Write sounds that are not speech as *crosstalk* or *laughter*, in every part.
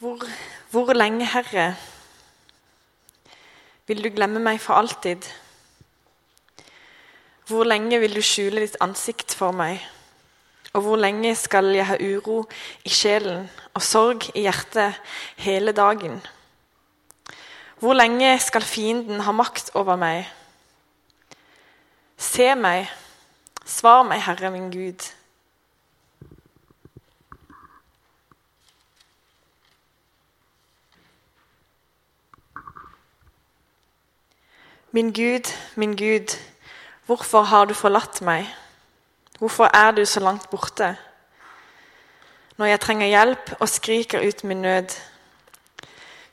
Hvor, hvor lenge, Herre, vil du glemme meg for alltid? Hvor lenge vil du skjule ditt ansikt for meg? Og hvor lenge skal jeg ha uro i sjelen og sorg i hjertet hele dagen? Hvor lenge skal fienden ha makt over meg? Se meg, svar meg, Herre min Gud. Min Gud, min Gud, hvorfor har du forlatt meg? Hvorfor er du så langt borte? Når jeg trenger hjelp og skriker ut min nød.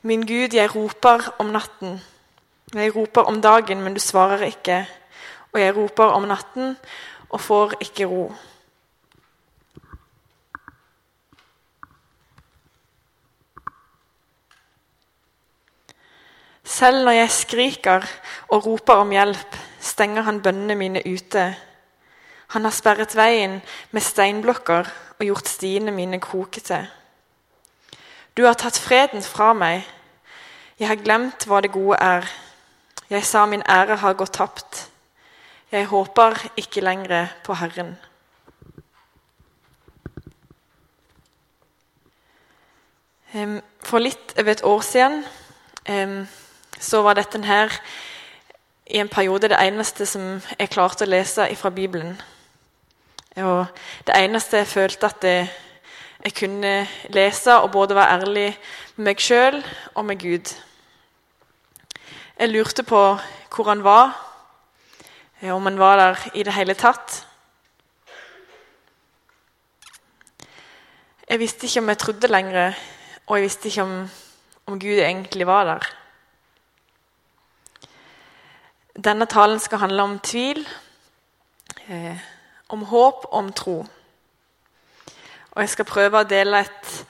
Min Gud, jeg roper om natten. Jeg roper om dagen, men du svarer ikke. Og jeg roper om natten og får ikke ro. Selv når jeg skriker og roper om hjelp, stenger han bønnene mine ute. Han har sperret veien med steinblokker og gjort stiene mine krokete. Du har tatt freden fra meg. Jeg har glemt hva det gode er. Jeg sa min ære har gått tapt. Jeg håper ikke lenger på Herren. For litt over et år siden så var dette her i en periode det eneste som jeg klarte å lese fra Bibelen. Og det eneste jeg følte at jeg, jeg kunne lese og både være ærlig med meg sjøl og med Gud. Jeg lurte på hvor han var, om han var der i det hele tatt. Jeg visste ikke om jeg trodde lenger, og jeg visste ikke om, om Gud egentlig var der. Denne talen skal handle om tvil, eh, om håp om tro. Og jeg skal prøve å dele et,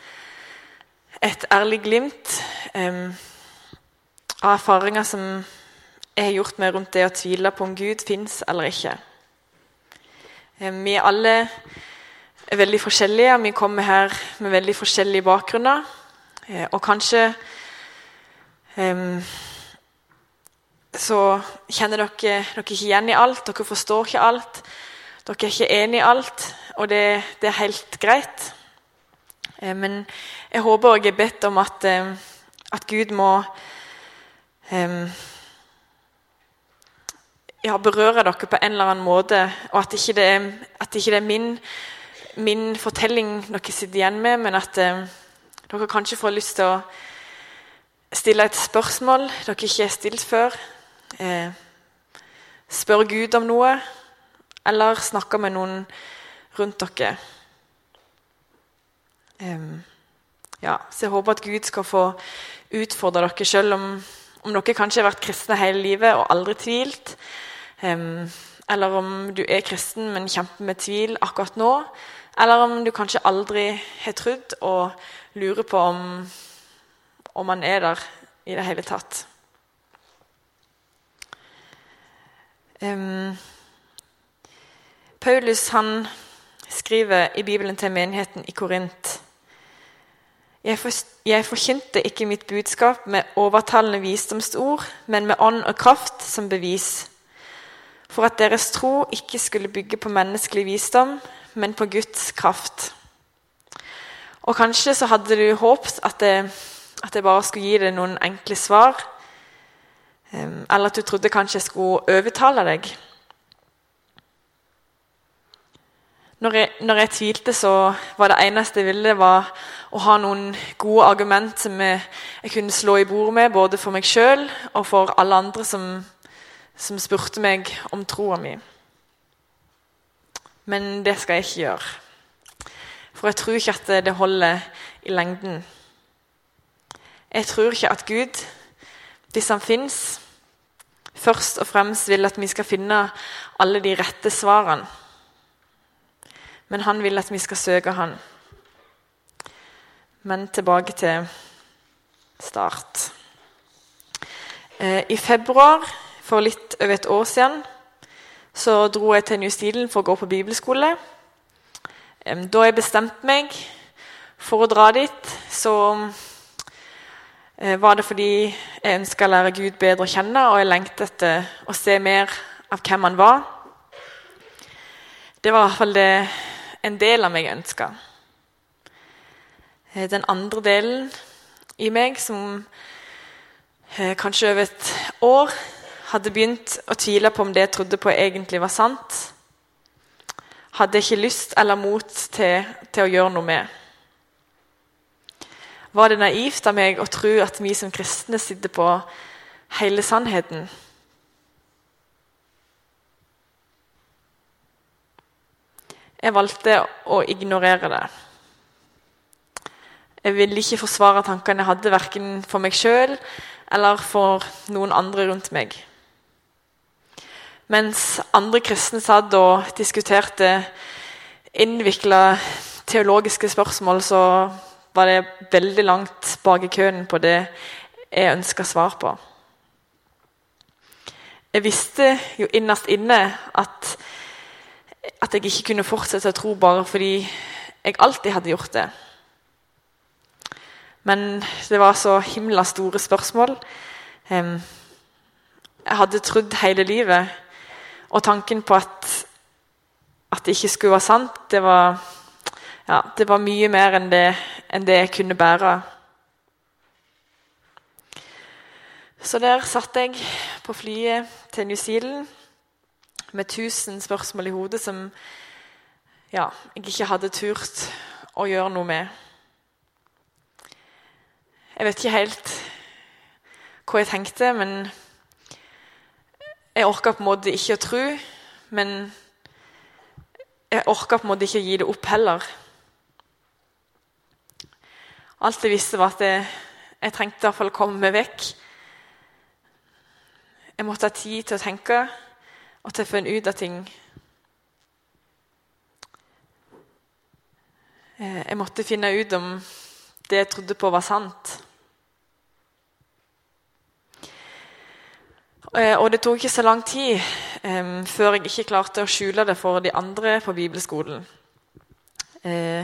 et ærlig glimt eh, av erfaringer som jeg har gjort meg rundt det å tvile på om Gud fins eller ikke. Eh, vi er alle er veldig forskjellige, og vi kommer her med veldig forskjellige bakgrunner. Eh, og kanskje eh, så kjenner dere dere ikke igjen i alt, dere forstår ikke alt. Dere er ikke enig i alt, og det, det er helt greit. Eh, men jeg håper og jeg bedt om at, eh, at Gud må eh, ja, berøre dere på en eller annen måte, og at ikke det at ikke det er min, min fortelling dere sitter igjen med, men at dere kanskje får lyst til å stille et spørsmål dere ikke har stilt før eh, spørre Gud om noe, eller snakke med noen rundt dere. Um, ja, så jeg håper at Gud skal få utfordre dere, selv om, om dere kanskje har vært kristne hele livet og aldri tvilt. Um, eller om du er kristen, men kjemper med tvil akkurat nå. Eller om du kanskje aldri har trodd og lurer på om, om han er der i det hele tatt. Um, Paulus han skriver i Bibelen til menigheten i Korint jeg, for, jeg forkynte ikke mitt budskap med overtalende visdomsord, men med ånd og kraft som bevis, for at deres tro ikke skulle bygge på menneskelig visdom, men på Guds kraft. Og Kanskje så hadde du håpet at at jeg bare skulle gi deg noen enkle svar eller at du trodde kanskje jeg skulle overtale deg. Når jeg, når jeg, tvilte, så var det eneste jeg ville, var å ha noen gode argument som jeg, jeg kunne slå i bordet med, både for meg sjøl og for alle andre som, som spurte meg om troa mi. Men det skal jeg ikke gjøre. For jeg tror ikke at det holder i lengden. Jeg tror ikke at Gud hvis han fins, først og fremst vil at vi skal finne alle de rette svarene. Men han vil at vi skal søke han. Men tilbake til start. Eh, I februar for litt over et år siden så dro jeg til New Zealand for å gå på bibelskole. Da jeg bestemte meg for å dra dit, så var det fordi jeg ønska å lære Gud bedre å kjenne, og jeg lengtet etter å se mer av hvem han var? Det var i hvert fall det en del av meg ønska. Eh, den andre delen i meg, som eh, kanskje over et år hadde begynt å tvile på om det jeg trodde på, egentlig var sant, hadde ikke lyst eller mot til, til å gjøre noe med. Var det naivt av meg å tro at vi som kristne sitter på hele sannheten? Jeg valgte å ignorere det. Jeg ville ikke forsvare tankene jeg hadde, verken for meg sjøl eller for noen andre rundt meg. Mens andre kristne satt og diskuterte innvikla teologiske spørsmål, så var det veldig langt bak i køen på det jeg ønska svar på. Jeg visste jo innerst inne at, at jeg ikke kunne fortsette å tro bare fordi jeg alltid hadde gjort det. Men det var så himla store spørsmål. Jeg hadde trodd hele livet, og tanken på at, at det ikke skulle være sant, det var ja, det var mye mer enn det, enn det jeg kunne bære. Så der satt jeg på flyet til New Zealand med tusen spørsmål i hodet som ja, jeg ikke hadde turt å gjøre noe med. Jeg vet ikke helt hva jeg tenkte, men jeg orka på en måte ikke å tro. Men jeg orka på en måte ikke å gi det opp heller. Alt jeg visste, var at jeg, jeg trengte å komme meg vekk. Jeg måtte ha tid til å tenke og til å finne ut av ting. Eh, jeg måtte finne ut om det jeg trodde på, var sant. Eh, og det tok ikke så lang tid um, før jeg ikke klarte å skjule det for de andre på bibelskolen. Uh,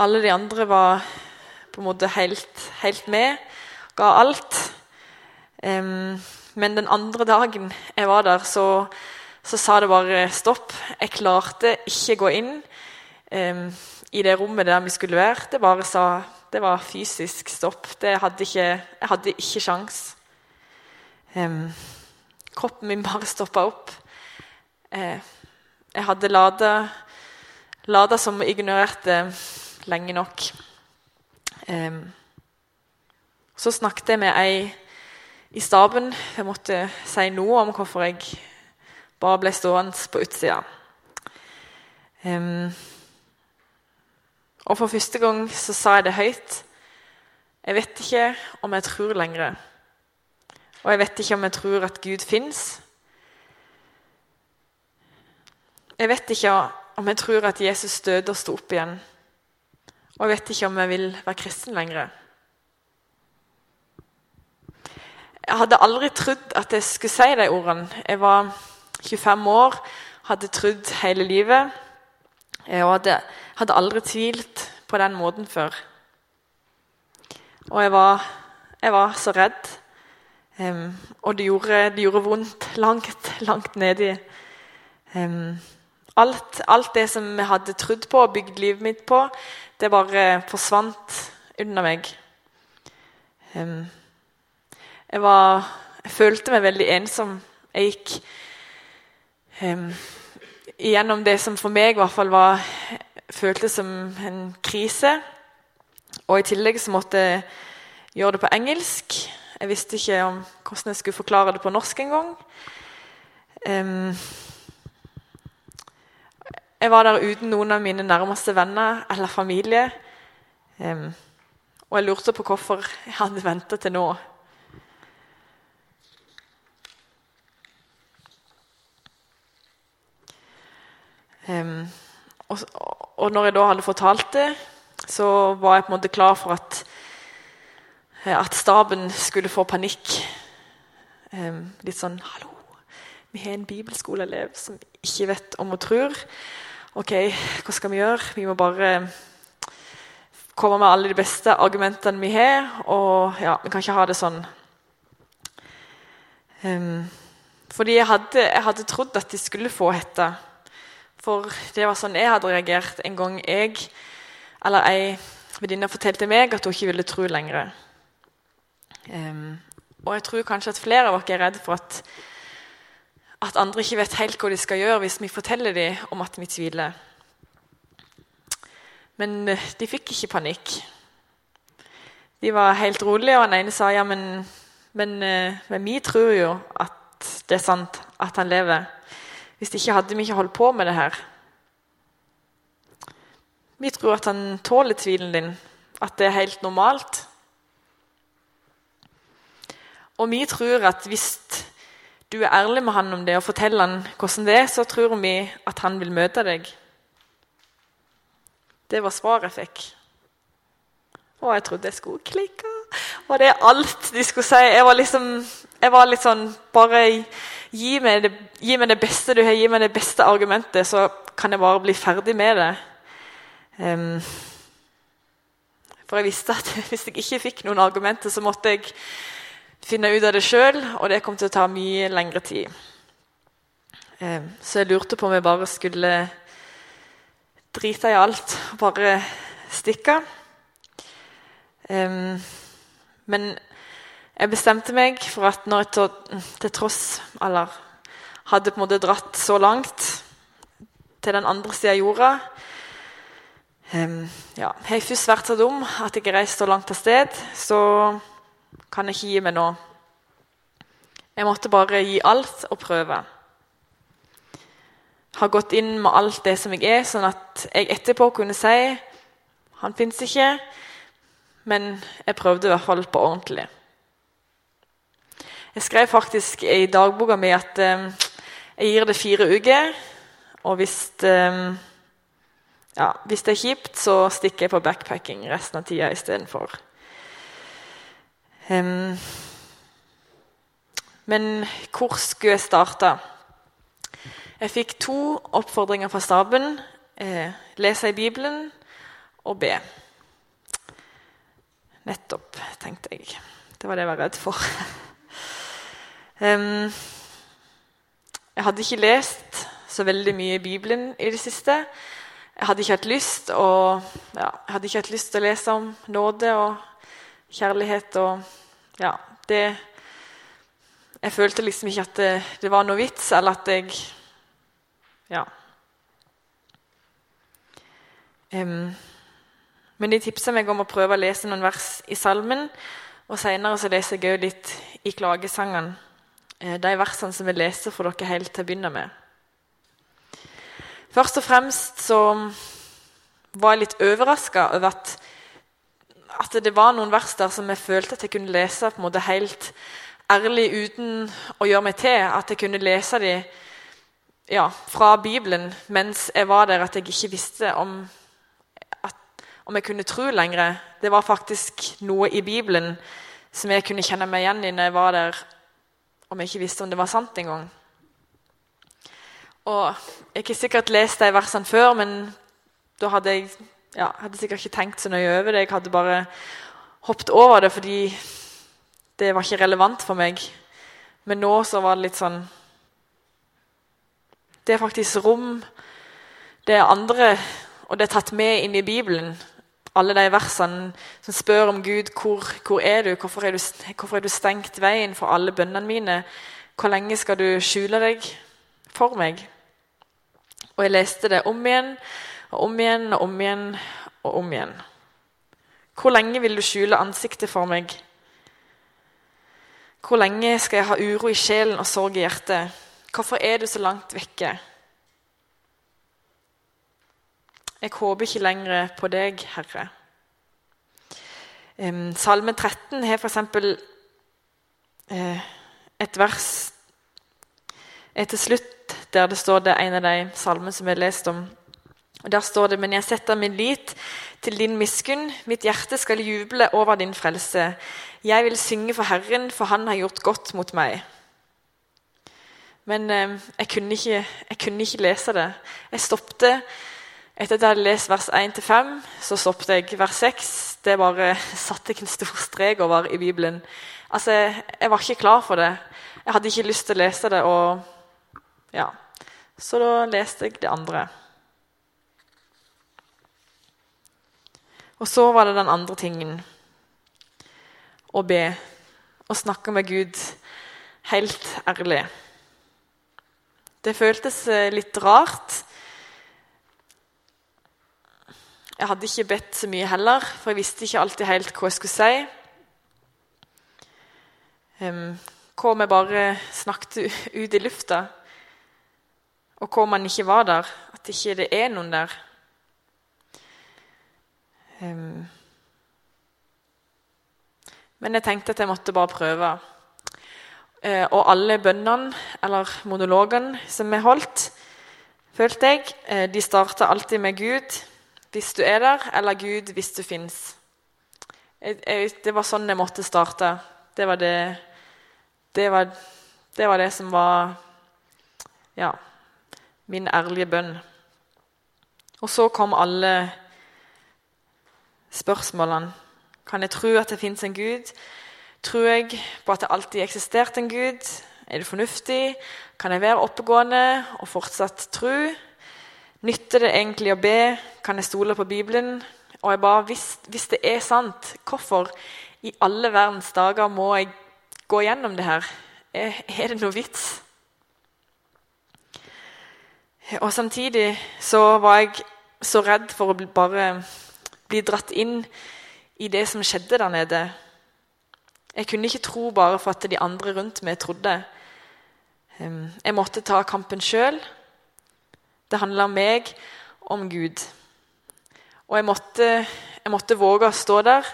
alle de andre var på en måte helt, helt med. Ga alt. Um, men den andre dagen jeg var der, så, så, sa det bare stopp. Jeg klarte ikke gå inn um, i det rommet der vi skulle være. Det bare sa Det var fysisk stopp. Hadde ikke, jeg hadde ikke sjans. Um, kroppen min bare stoppa opp. Uh, jeg hadde lada, lada som ignorerte lenge nok. Um, så snakket jeg med ei i staben. Jeg måtte si noe om hvorfor jeg bare ble stående på utsida. Um, og for første gang så sa jeg det høyt. Jeg vet ikke om jeg tror lenger. Og jeg vet ikke om jeg tror at Gud fins. Jeg vet ikke om jeg tror at Jesus døde og sto opp igjen. Og jeg vet ikke om jeg vil være kristen lenger. Jeg hadde aldri trodd at jeg skulle si de ordene. Jeg var 25 år, hadde trodd hele livet. Og hadde, hadde aldri tvilt på den måten før. Og jeg var, jeg var så redd. Um, og det gjorde, det gjorde, vondt langt, langt nedi. Um, alt, alt, det som jeg hadde trodd på og bygd livet mitt på, det bare forsvant unna meg. Jeg, var, jeg følte meg veldig ensom. Jeg gikk gjennom det som for meg i hvert fall var føltes som en krise. Og i tillegg så måtte jeg gjøre det på engelsk. Jeg visste ikke om hvordan jeg skulle forklare det på norsk engang. Um, jeg var der uten noen av mine nærmeste venner eller familie. Um, og jeg lurte på hvorfor jeg hadde venta til nå. Um, og, og, når jeg da hadde fortalt det, så var jeg på en måte klar for at, at staben skulle få panikk. Um, litt sånn 'Hallo, vi har en bibelskoleelev som ikke vet om og tror.' Ok, hva skal vi gjøre? Vi må bare komme med alle de beste argumentene vi har, og ja, vi kan ikke ha det sånn. Um, fordi jeg hadde, jeg hadde, trodd at de skulle få hette. For det var sånn jeg hadde reagert en gang jeg eller ei venninne fortalte meg at hun ikke ville tro lenger. Um, og jeg tror kanskje at flere av oss er redd for at, at andre ikke vet helt hva de skal gjøre hvis vi forteller dem om at vi tviler. Men eh, de fikk ikke panikk. De var helt rolige, og den ene sa ja, men, men, eh, men vi tror jo at det er sant, at han lever. Hvis ikke hadde vi ikke holdt på med det her. Vi tror at han tåler tvilen din, at det er helt normalt. Og vi tror at hvis du er ærlig med han om det og forteller han hvordan det er, så tror vi at han vil møte deg. Det var svaret jeg fikk. Og jeg trodde jeg skulle klikke. Og det er alt de skulle si. Jeg var liksom jeg var litt sånn Bare gi meg, det, gi meg det beste du har, gi meg det beste argumentet, så kan jeg bare bli ferdig med det. Um, for jeg visste at *laughs* hvis jeg ikke fikk noen argumenter, så måtte jeg finne ut av det sjøl, og det kom til å ta mye lengre tid. Um, så jeg lurte på om jeg bare skulle drite i alt og bare stikke. Men jeg bestemte meg for at når jeg til tross eller hadde på en måte dratt så langt til den andre sida av jorda ja, Har jeg først vært så dum at jeg har reist så langt av sted, så kan jeg ikke gi meg nå. Jeg måtte bare gi alt og prøve har gått inn med alt det som jeg er, sånn at jeg etterpå kunne si han fins ikke, men jeg prøvde i hvert fall på ordentlig. Jeg skrev faktisk i dagboka mi at eh, jeg gir det fire uker. Og hvis, um, ja, hvis det er kjipt, så stikker jeg på backpacking resten av tida istedenfor. Um, men hvor skulle jeg starte? Jeg fikk to oppfordringer fra staben. Eh, lese i Bibelen og be. Nettopp, tenkte jeg. Det var det jeg var redd for. *laughs* um, jeg hadde ikke lest så veldig mye i Bibelen i det siste. Jeg hadde ikke hatt lyst, og, ja, jeg hadde ikke hatt lyst til å lese om nåde og kjærlighet og Ja, det Jeg følte liksom ikke at det, det var noe vits, eller at jeg ja. Um, men de tipsa meg om å prøve å lese noen vers i salmen. Og seinere leser jeg òg litt i klagesangene. Eh, de versene som jeg leser for dere helt til å begynne med. Først og fremst så var jeg litt overraska over at, at, det var noen vers der som jeg følte at jeg kunne lese på en måte helt ærlig uten å gjøre meg til. At jeg kunne lese dem ja, fra Bibelen mens jeg var der, at jeg ikke visste om, at, om jeg kunne tro lenger. Det var faktisk noe i Bibelen som jeg kunne kjenne meg igjen i når jeg var der, om jeg ikke visste om det var sant engang. Og Jeg har ikke sikkert lest de versene før, men da hadde jeg ja, hadde sikkert ikke tenkt så nøye over det. Jeg hadde bare hoppet over det fordi det var ikke relevant for meg. Men nå så var det litt sånn det er faktisk rom. Det er andre, og det er tatt med inn i Bibelen. Alle de versene som spør om Gud hvor, hvor er du? Hvorfor er du, hvorfor er du stengt veien for alle bønnene mine? Hvor lenge skal du skjule deg for meg? Og jeg leste det om igjen og om igjen og om igjen og om igjen. Hvor lenge vil du skjule ansiktet for meg? Hvor lenge skal jeg ha uro i sjelen og sorg i hjertet? Hvorfor er du så langt vekke? Jeg håper ikke lenger på deg, Herre. Salme 13 har f.eks. Eh, et vers etter slutt der det står det en av de salmene som vi har lest om. Og Der står det Men jeg setter min lit til din miskunn, mitt hjerte skal juble over din frelse. Jeg vil synge for Herren, for Han har gjort godt mot meg. Men eh, jeg, kunne ikke, jeg, kunne ikke, lese det. Jeg stoppet Etter at jeg hadde lest vers 1-5, så stoppet jeg. Vers 6 det bare *laughs* satte jeg en stor strek over i Bibelen. Altså, Jeg var ikke klar for det. Jeg hadde ikke lyst til å lese det. og ja, Så da leste jeg det andre. Og så var det den andre tingen. Å be. Å snakke med Gud helt ærlig. Det føltes eh, litt rart. Jeg hadde ikke bedt så mye heller, for jeg visste ikke alltid helt hva jeg skulle si. Hva om jeg bare snakket ut i lufta? Og hva om han ikke var der? At ikke det er noen der? Um, men jeg tenkte at jeg måtte bare prøve. Uh, og alle bønnene, eller monologene som jeg holdt, følte jeg, uh, de starta alltid med Gud hvis du er der, eller Gud hvis du fins. Det var sånn jeg måtte starte. Det var det Det var det, var det som var ja, min ærlige bønn. Og så kom alle spørsmålene. Kan jeg tro at det fins en Gud? Tror jeg på at det alltid eksisterte en Gud? Er det fornuftig? Kan jeg være oppegående og fortsatt tro? Nytter det egentlig å be? Kan jeg stole på Bibelen? Og jeg bare, hvis, hvis det er sant, hvorfor i alle verdens dager må jeg gå gjennom det her? Er, er det noe vits? Og samtidig så var jeg så redd for å bli, bare bli dratt inn i det som skjedde der nede. Jeg kunne ikke tro bare for at de andre rundt meg trodde. Jeg måtte ta kampen sjøl. Det handla om meg, om Gud. Og jeg måtte, jeg måtte våge å stå der,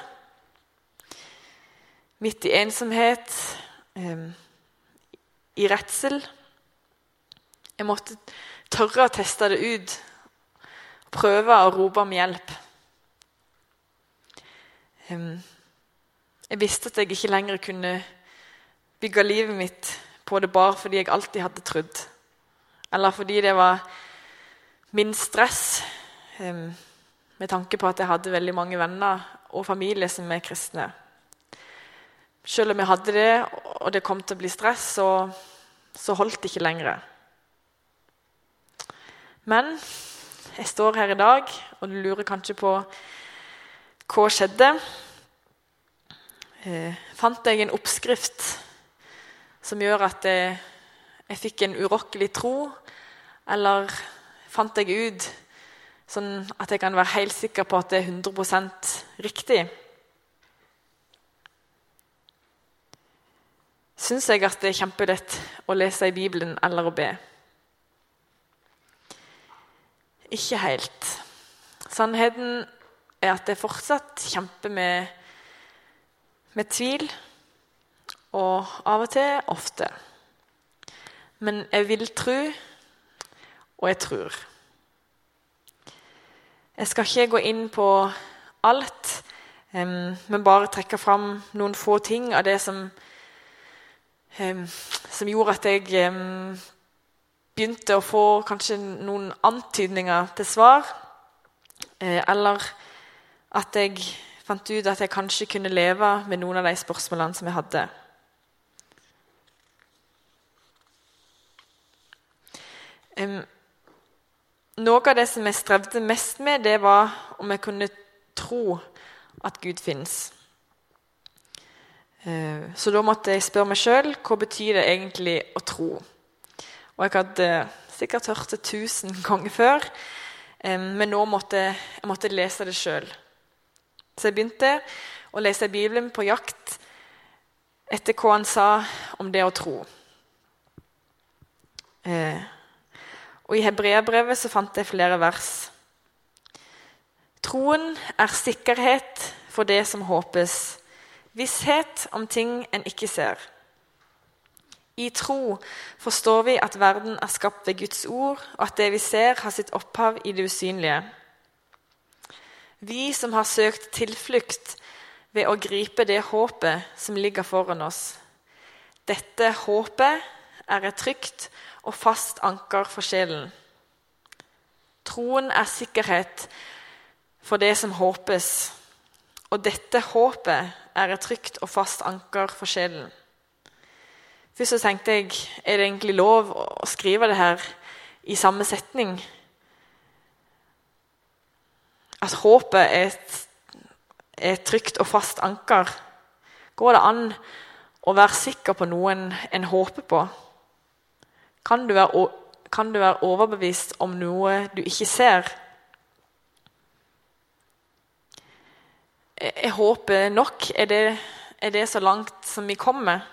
midt i ensomhet, i redsel. Jeg måtte tørre å teste det ut, prøve å rope om hjelp. Jeg visste at jeg ikke lenger kunne bygge livet mitt på det bare fordi jeg alltid hadde trodd, eller fordi det var min stress med tanke på at jeg hadde veldig mange venner og familie som er kristne. Selv om jeg hadde det, og det kom til å bli stress, så, så holdt det ikke lenger. Men jeg står her i dag, og du lurer kanskje på hva skjedde. Eh, fant jeg en oppskrift som gjør at jeg, jeg fikk en urokkelig tro, eller fant jeg ut sånn at jeg kan være helt sikker på at det er 100% riktig. Syns jeg at det er kjempelett å lese i Bibelen eller å be? Ikke helt. Sannheten er at jeg fortsatt kjemper med, med tvil. Og av og til ofte. Men jeg vil tro og jeg tror. Jeg skal ikke gå inn på alt, men bare trekke fram noen få ting av det som, som gjorde at jeg begynte å få kanskje noen antydninger til svar. Uh, eller at jeg fant ut at jeg kanskje kunne leve med noen av de spørsmålene som jeg hadde. Um, noe av det som jeg strevde mest med, det var om jeg kunne tro at Gud fins. Eh, så da måtte jeg spørre meg sjøl hva betyr det egentlig å tro. Og jeg hadde sikkert hørt det tusen *laughs* ganger før, men nå måtte jeg måtte lese det sjøl. Så jeg begynte å lese Bibelen på jakt etter hva han sa om det å tro. Eh, og I hebreabrevet så fant jeg flere vers. Troen er sikkerhet for det som håpes, visshet om ting en ikke ser. I tro forstår vi at verden er skapt ved Guds ord, og at det vi ser, har sitt opphav i det usynlige. Vi som har søkt tilflukt ved å gripe det håpet som ligger foran oss. Dette håpet er et trygt og fast anker for sjelen. Troen er sikkerhet for det som håpes, og dette håpet er et trygt og fast anker for sjelen. Først så tenkte jeg er det egentlig lov å skrive det her i samme setning. At håpet er et, er et trygt og fast anker. Går det an å være sikker på noen en håper på? Kan du være, kan du være overbevist om noe du ikke ser? Jeg håper nok. Er det, er det så langt som vi kommer?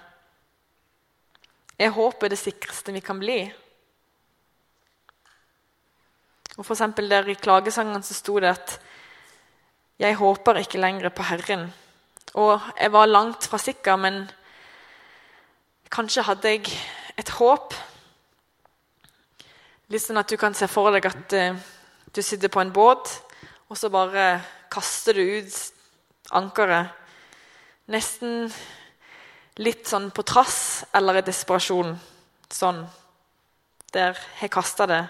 Jeg håper det sikreste vi kan bli. Og for der I klagesangen så sto det at 'Jeg håper ikke lenger på Herren'. Og jeg var langt fra sikker, men kanskje hadde jeg et håp. Litt sånn at du kan se for deg at uh, du sitter på en båt, og så bare kaster du ut ankeret. Nesten litt sånn på trass eller i desperasjon. Sånn. Der har kasta det.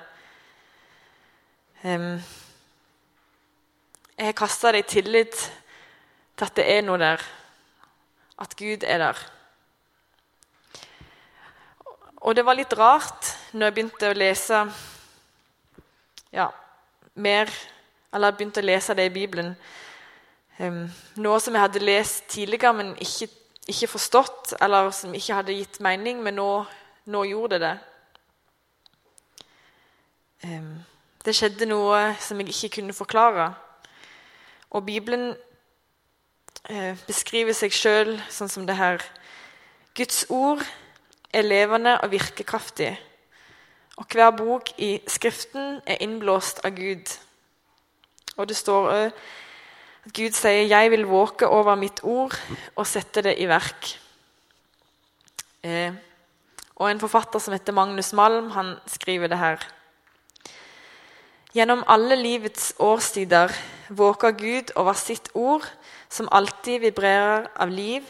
Um, jeg har kasta det i tillit til at det er noe der. At Gud er der. Og det var litt rart når jeg begynte å lese ja, mer Eller begynte å lese det i Bibelen. Um, noe som jeg hadde lest tidligere, men ikke ikke forstått, eller som ikke hadde gitt mening, men nå, nå gjorde det det. Det skjedde noe som jeg ikke kunne forklare. Og Bibelen eh, beskriver seg sjøl sånn som det her. Guds ord er levende og virkekraftig. Og hver bok i Skriften er innblåst av Gud. Og det står òg at Gud sier 'Jeg vil våke over mitt ord og sette det i verk'. Eh, og En forfatter som heter Magnus Malm, han skriver det her. Gjennom alle livets årstider våker Gud over sitt ord, som alltid vibrerer av liv,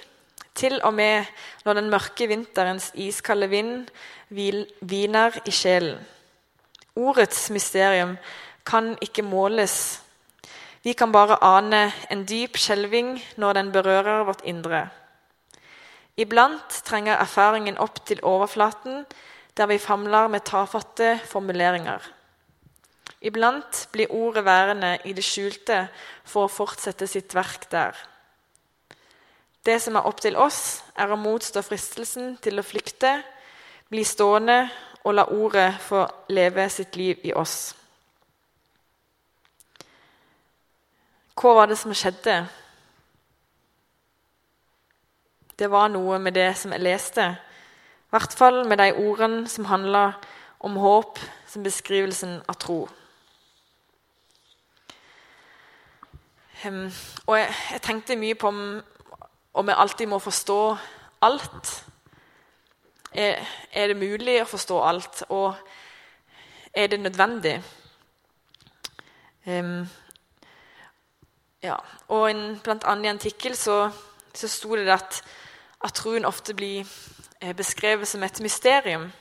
til og med når den mørke vinterens iskalde vind hviner i sjelen. Ordets mysterium kan ikke måles vi kan bare ane en dyp skjelving når den berører vårt indre. Iblant trenger erfaringen opp til overflaten, der vi famler med tafatte formuleringer. Iblant blir ordet værende i det skjulte for å fortsette sitt verk der. Det som er opp til oss, er å motstå fristelsen til å flykte, bli stående og la ordet få leve sitt liv i oss. Hva var det som skjedde? Det var noe med det som jeg leste. I hvert fall med de ordene som handla om håp som beskrivelsen av tro. Um, og jeg, jeg, tenkte mye på om, om jeg alltid må forstå alt. Er, er, det mulig å forstå alt, og er det nødvendig? Um, ja, og en, Blant annet i en artikkel så, så sto det at, at troen ofte blir eh, beskrevet som et mysterium.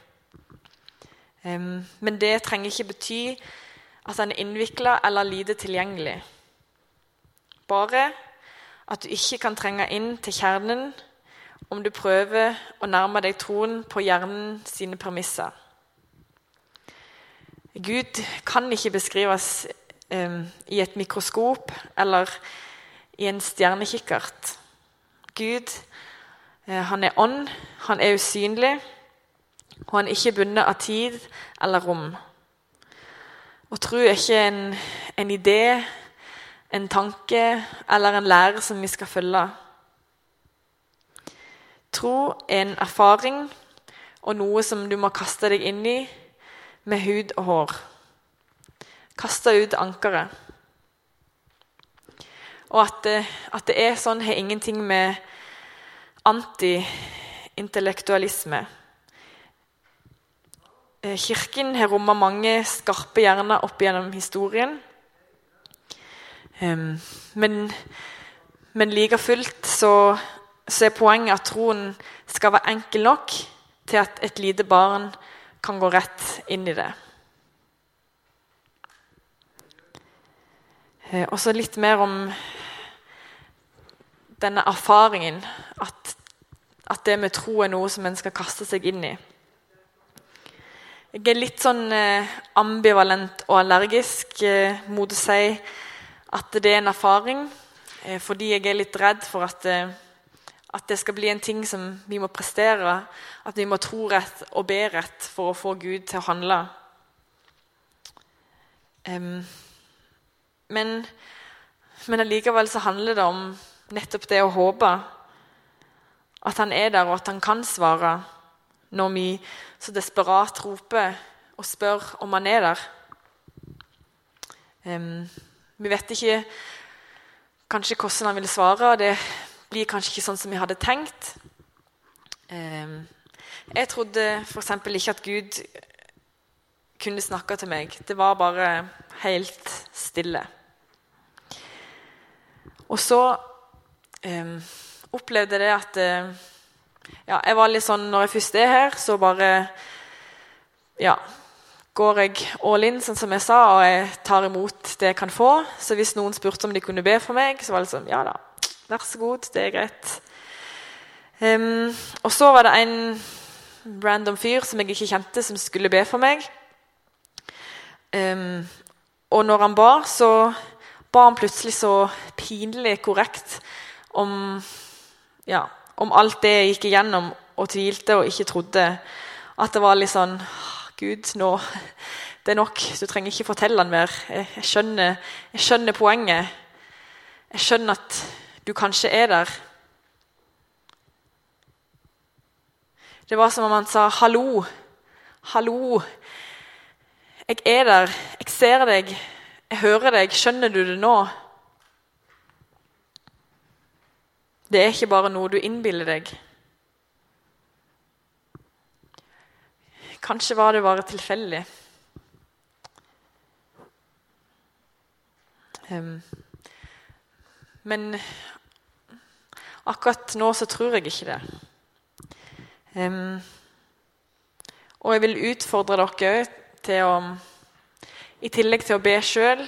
Um, men det trenger ikke bety at den er innvikla eller lite tilgjengelig. Bare at du ikke kan trenge inn til kjernen om du prøver å nærme deg troen på hjernen sine premisser. Gud kan ikke beskrives i et mikroskop eller i en stjernekikkert. Gud eh, han er ånd, han er usynlig, og han er ikke bundet av tid eller rom. Å tro er ikke en, en idé, en tanke eller en lære som vi skal følge. Tro er en erfaring og noe som du må kaste deg inn i med hud og hår. Kaste ut ankeret. Og at det, at det, er sånn, har ingenting med anti-intellektualisme eh, Kirken har rommet mange skarpe hjerner opp gjennom historien. Men, men like fullt så, så, er poenget at troen skal være enkel nok til at et lite barn kan gå rett inn i det. Uh, og så litt mer om denne erfaringen. At, at det med tro er noe som en skal kaste seg inn i. Jeg er litt sånn eh, ambivalent og allergisk må mot å si at det er en erfaring, eh, fordi jeg er litt redd for at, eh, at, det skal bli en ting som vi må prestere. At vi må tro rett og be rett for å få Gud til å handle. Men, men allikevel så handler det om nettopp det å håpe. At han er der, og at han kan svare når vi så desperat roper og spør om han er der. Um, vi vet ikke kanskje hvordan han ville svare, det blir kanskje ikke sånn som vi hadde tenkt. Um, jeg trodde f.eks. ikke at Gud kunne snakke til meg. Det var bare helt stille. Og så um, opplevde jeg at uh, ja, jeg var litt sånn Når jeg først er her, så bare ja, går jeg all in, sånn som jeg sa, og jeg tar imot det jeg kan få. Så hvis noen spurte om de kunne be for meg, så var det sånn Ja da, vær så god, det er greit. Um, og så var det en random fyr som jeg ikke kjente, som skulle be for meg. Um, og når han ba, så ba han plutselig så pinlig korrekt om ja, om alt det jeg gikk igjennom og tvilte og ikke trodde. At det var litt sånn Gud, nå Det er nok. Du trenger ikke fortelle han mer. Jeg, jeg, skjønner, jeg skjønner poenget. Jeg skjønner at du kanskje er der. Det var som om han sa 'hallo'. Hallo. Jeg er der. Jeg ser deg. Jeg hører deg. Skjønner du det nå? Det er ikke bare noe du innbiller deg. Kanskje var det bare tilfeldig. Um, men akkurat nå så tror jeg ikke det. Um, og jeg vil utfordre dere til å I tillegg til å be sjøl,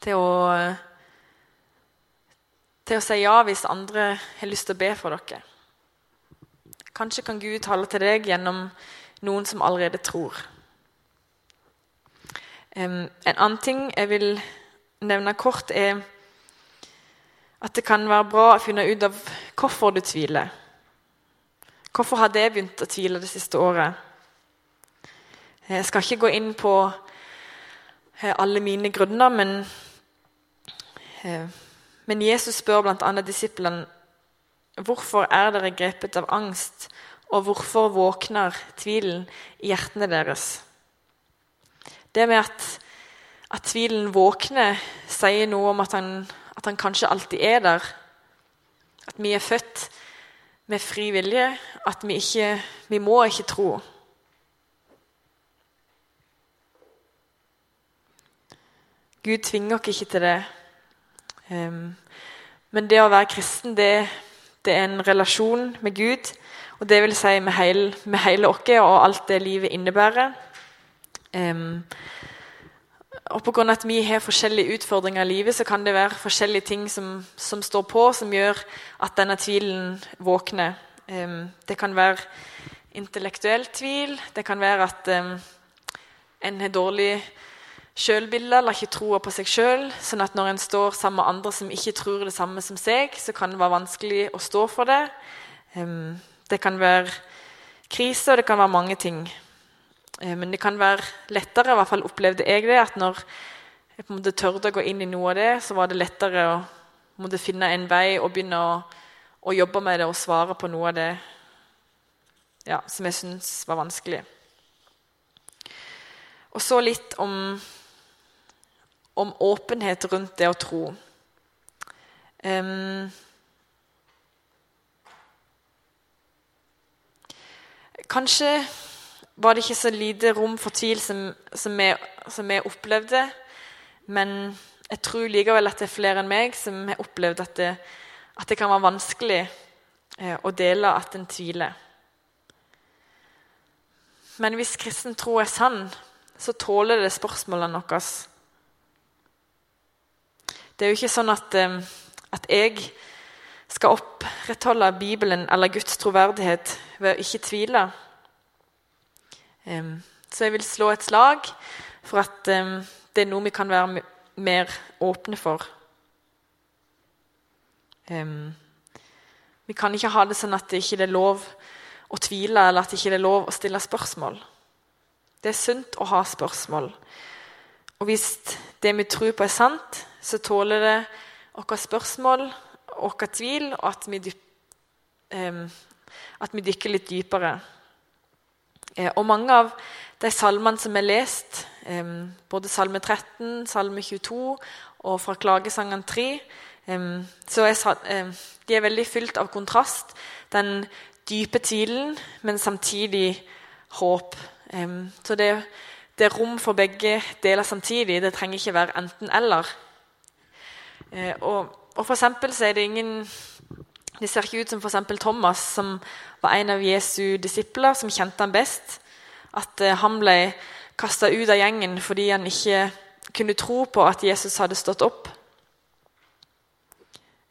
til å til å si ja hvis andre har lyst til å be for dere. Kanskje kan Gud tale til deg gjennom noen som allerede tror. en annen ting jeg vil nevne kort, er at det kan være bra å finne ut av hvorfor du tviler. Hvorfor har det begynt å tvile det siste året? Jeg skal ikke gå inn på eh, alle mine grunner, men eh, men Jesus spør bl.a. disiplene hvorfor er dere grepet av angst, og hvorfor våkner tvilen i hjertene deres? Det med at, at tvilen våkner, sier noe om at han, at han kanskje alltid er der. At vi er født med fri vilje, at vi ikke vi må ikke tro. Gud tvinger oss ikke til det. Um, men det å være kristen, det, det, er en relasjon med Gud. Og det vil si med hele, med hele oss og alt det livet innebærer. Um, og pga. at vi har forskjellige utfordringer i livet, så kan det være forskjellige ting som, som står på, som gjør at denne tvilen våkner. Um, det kan være intellektuell tvil. Det kan være at um, en har dårlig sjølbilde eller ikke troa på seg sjøl. Sånn at når en står sammen med andre som ikke tror det samme som seg, så kan det være vanskelig å stå for det. det kan være krise, og det kan være mange ting. men det kan være lettere, i hvert fall opplevde jeg det, at når jeg på en måte tørde å gå inn i noe av det, så var det lettere å måtte finne en vei og begynne å, å jobbe med det og svare på noe av det ja, som jeg syns var vanskelig. Og så litt om om åpenhet rundt det å tro. Um, kanskje var det ikke så lite rom for tvil som, som, jeg, som jeg opplevde. Men jeg tror likevel at det er flere enn meg som har opplevd at det, at det kan være vanskelig eh, å dele at en tviler. Men hvis kristen tro er sann, så tåler det spørsmålene våre. Det er jo ikke sånn at, at jeg skal opprettholde Bibelen eller Guds troverdighet ved å ikke tvile. Så jeg vil slå et slag for at det er noe vi kan være mer åpne for. Vi kan ikke ha det sånn at det ikke er lov å tvile, eller at det ikke er lov å stille spørsmål. Det er sunt å ha spørsmål. Og hvis det vi tror på, er sant, så tåler det våre spørsmål vår tvil, og at vi, dyp, eh, at vi, dykker litt dypere. Eh, og mange av de salmene som er lest, eh, både Salme 13, Salme 22 og fra Klagesangen 3, så er, de er veldig fylt av kontrast. Den dype tvilen, men samtidig håp. Så det, det, er rom for begge deler samtidig. Det trenger ikke være enten-eller. Eh, og, og, for eksempel så er det ingen Det ser ikke ut som for Thomas, som var en av Jesu disipler, som kjente han best. At eh, han ble kasta ut av gjengen fordi han ikke kunne tro på at Jesus hadde stått opp.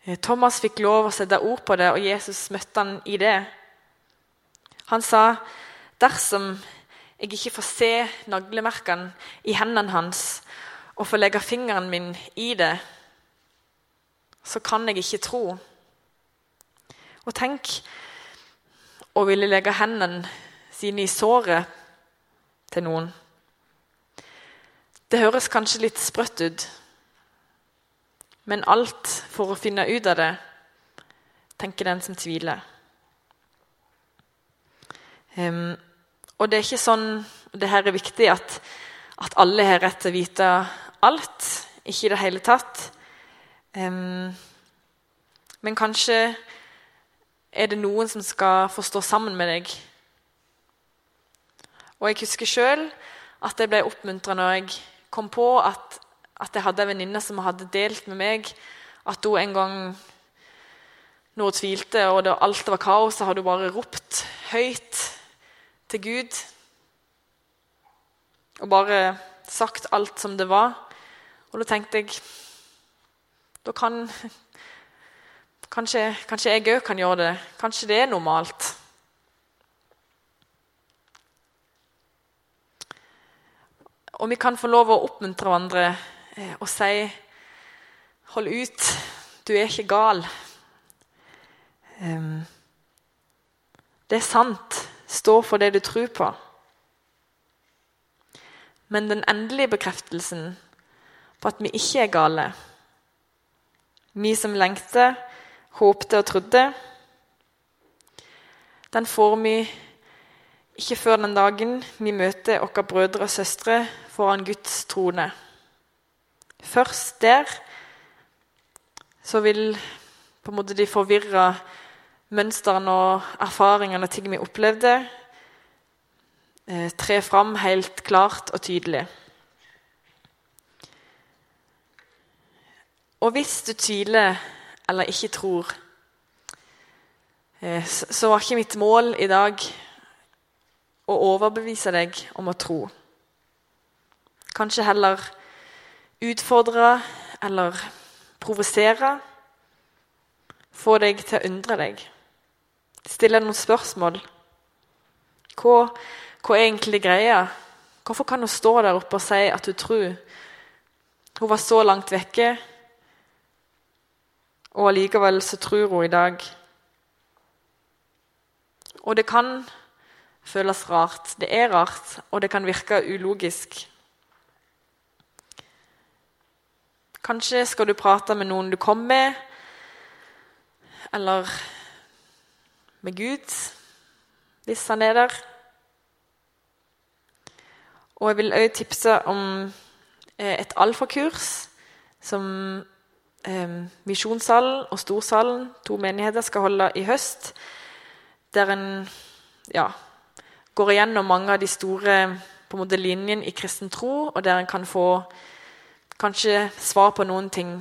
Eh, Thomas fikk lov å sette ord på det, og Jesus møtte han i det. Han sa, 'Dersom jeg ikke får se naglemerkene i hendene hans' 'og får legge fingeren min i det', så kan jeg ikke tro. Og tenk å ville legge hendene sine i såret til noen. Det høres kanskje litt sprøtt ut, men alt for å finne ut av det, tenker den som tviler. Um, og det er ikke sånn Det her er viktig at, at alle har rett til å vite alt. Ikke i det hele tatt. Men kanskje er det noen som skal få stå sammen med deg. Og jeg husker sjøl at jeg ble oppmuntra når jeg kom på at at jeg hadde en venninne som hadde delt med meg at hun en gang når hun tvilte og det, alt var kaos, så hadde hun bare ropt høyt til Gud. Og bare sagt alt som det var. Og da tenkte jeg Da kan *laughs* Kanskje, kanskje jeg òg kan gjøre det. Kanskje det er normalt. Og vi kan få lov å oppmuntre hverandre Eh, og si 'hold ut, du er ikke gal'. Det er sant. Stå for det du tror på. Men den endelige bekreftelsen på at vi ikke er gale, vi som lengter, håpte og trodde, den får vi ikke før den dagen vi møter våre brødre og søstre foran Guds trone. Først der så vil på en måte de forvirra mønstrene og erfaringene og ting vi opplevde, eh, tre fram helt klart og tydelig. Og hvis du tviler eller ikke tror, eh, så var ikke mitt mål i dag å overbevise deg om å tro. Kanskje heller utfordre eller provosere. Få deg til å undre deg. Stille noen spørsmål. Hva, hva er egentlig greia? Hvorfor kan hun stå der oppe og si at hun tror? Hun var så langt vekke, og allikevel så tror hun i dag. Og det kan føles rart. Det er rart, og det kan virke ulogisk. Kanskje skal du prate med noen du kom med, eller med Gud, hvis han er der. Og jeg vil òg tipse om eh, et alfakurs som Misjonssalen og Storsalen, to menigheter, skal holde i høst. Der en ja, går igjennom mange av de store på en måte, linjene i kristen tro, og der en kan få kanskje svar på noen ting.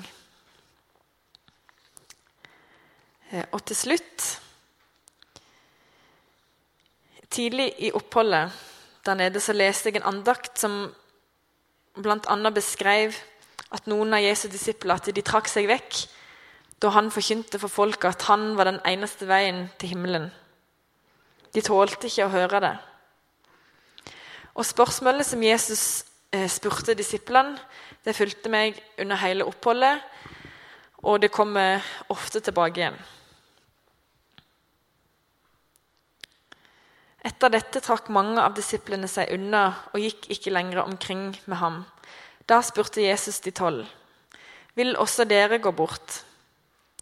Eh, og til slutt Tidlig i oppholdet der nede så leste jeg en andakt som bl.a. beskrev at noen av Jesu disipler at de trakk seg vekk da han forkynte for folket at han var den eneste veien til himmelen. De tålte ikke å høre det. Og Spørsmålet som Jesus eh, spurte disiplene, det fulgte meg under hele oppholdet, og det kommer ofte tilbake igjen. Etter dette trakk mange av disiplene seg unna og gikk ikke lenger omkring med ham. Da spurte Jesus de tolv, vil også dere gå bort?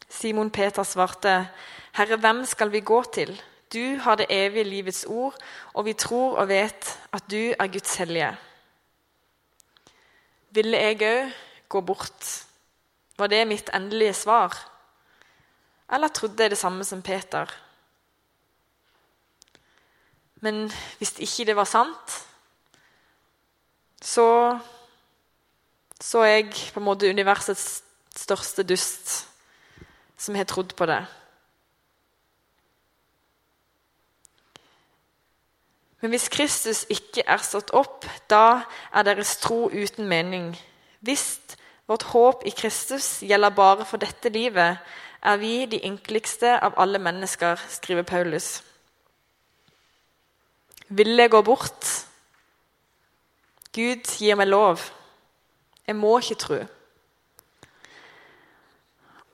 Simon Peter svarte, Herre, hvem skal vi gå til? Du har det evige livets ord, og vi tror og vet at du er Guds hellige. Ville jeg òg gå bort? Var det mitt endelige svar? Eller trodde jeg det samme som Peter? Men hvis ikke det var sant, så så er jeg på en måte universets største dust som har trodd på det. Men hvis Kristus ikke er stått opp, da er deres tro uten mening. Hvis vårt håp i Kristus gjelder bare for dette livet, er vi de ynkeligste av alle mennesker, skriver Paulus. Vil jeg gå bort? Gud gir meg lov. Jeg må ikke tro.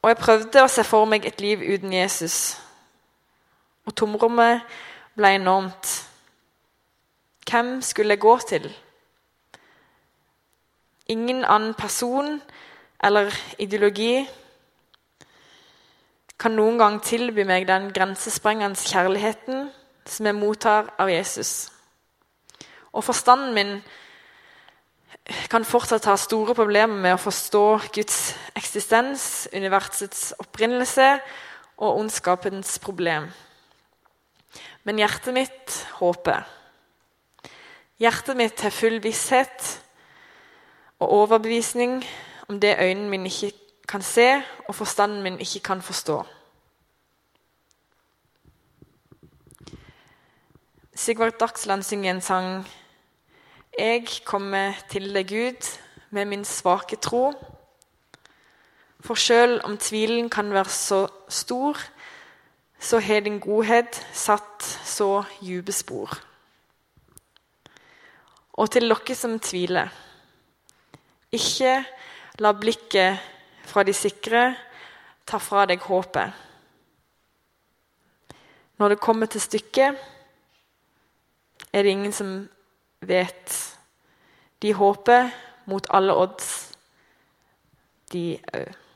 Og jeg prøvde å se for meg et liv uten Jesus. Og tomrommet ble enormt. Hvem skulle jeg gå til? Ingen annen person eller ideologi kan noen gang tilby meg den grensesprengende kjærligheten som jeg mottar av Jesus. Og forstanden min kan fortsatt ha store problemer med å forstå Guds eksistens, universets opprinnelse og ondskapens problem. Men hjertet mitt håper. Hjertet mitt har full visshet og overbevisning om det øynene mine ikke kan se, og forstanden min ikke kan forstå. Sigvard Dagsland synger en sang Jeg kommer til deg, Gud, med min svake tro. For sjøl om tvilen kan være så stor, så har din godhet satt så dype spor. Og til dere som tviler ikke la blikket fra de sikre ta fra deg håpet. Når det kommer til stykket, er det ingen som vet. De håper mot alle odds, de òg.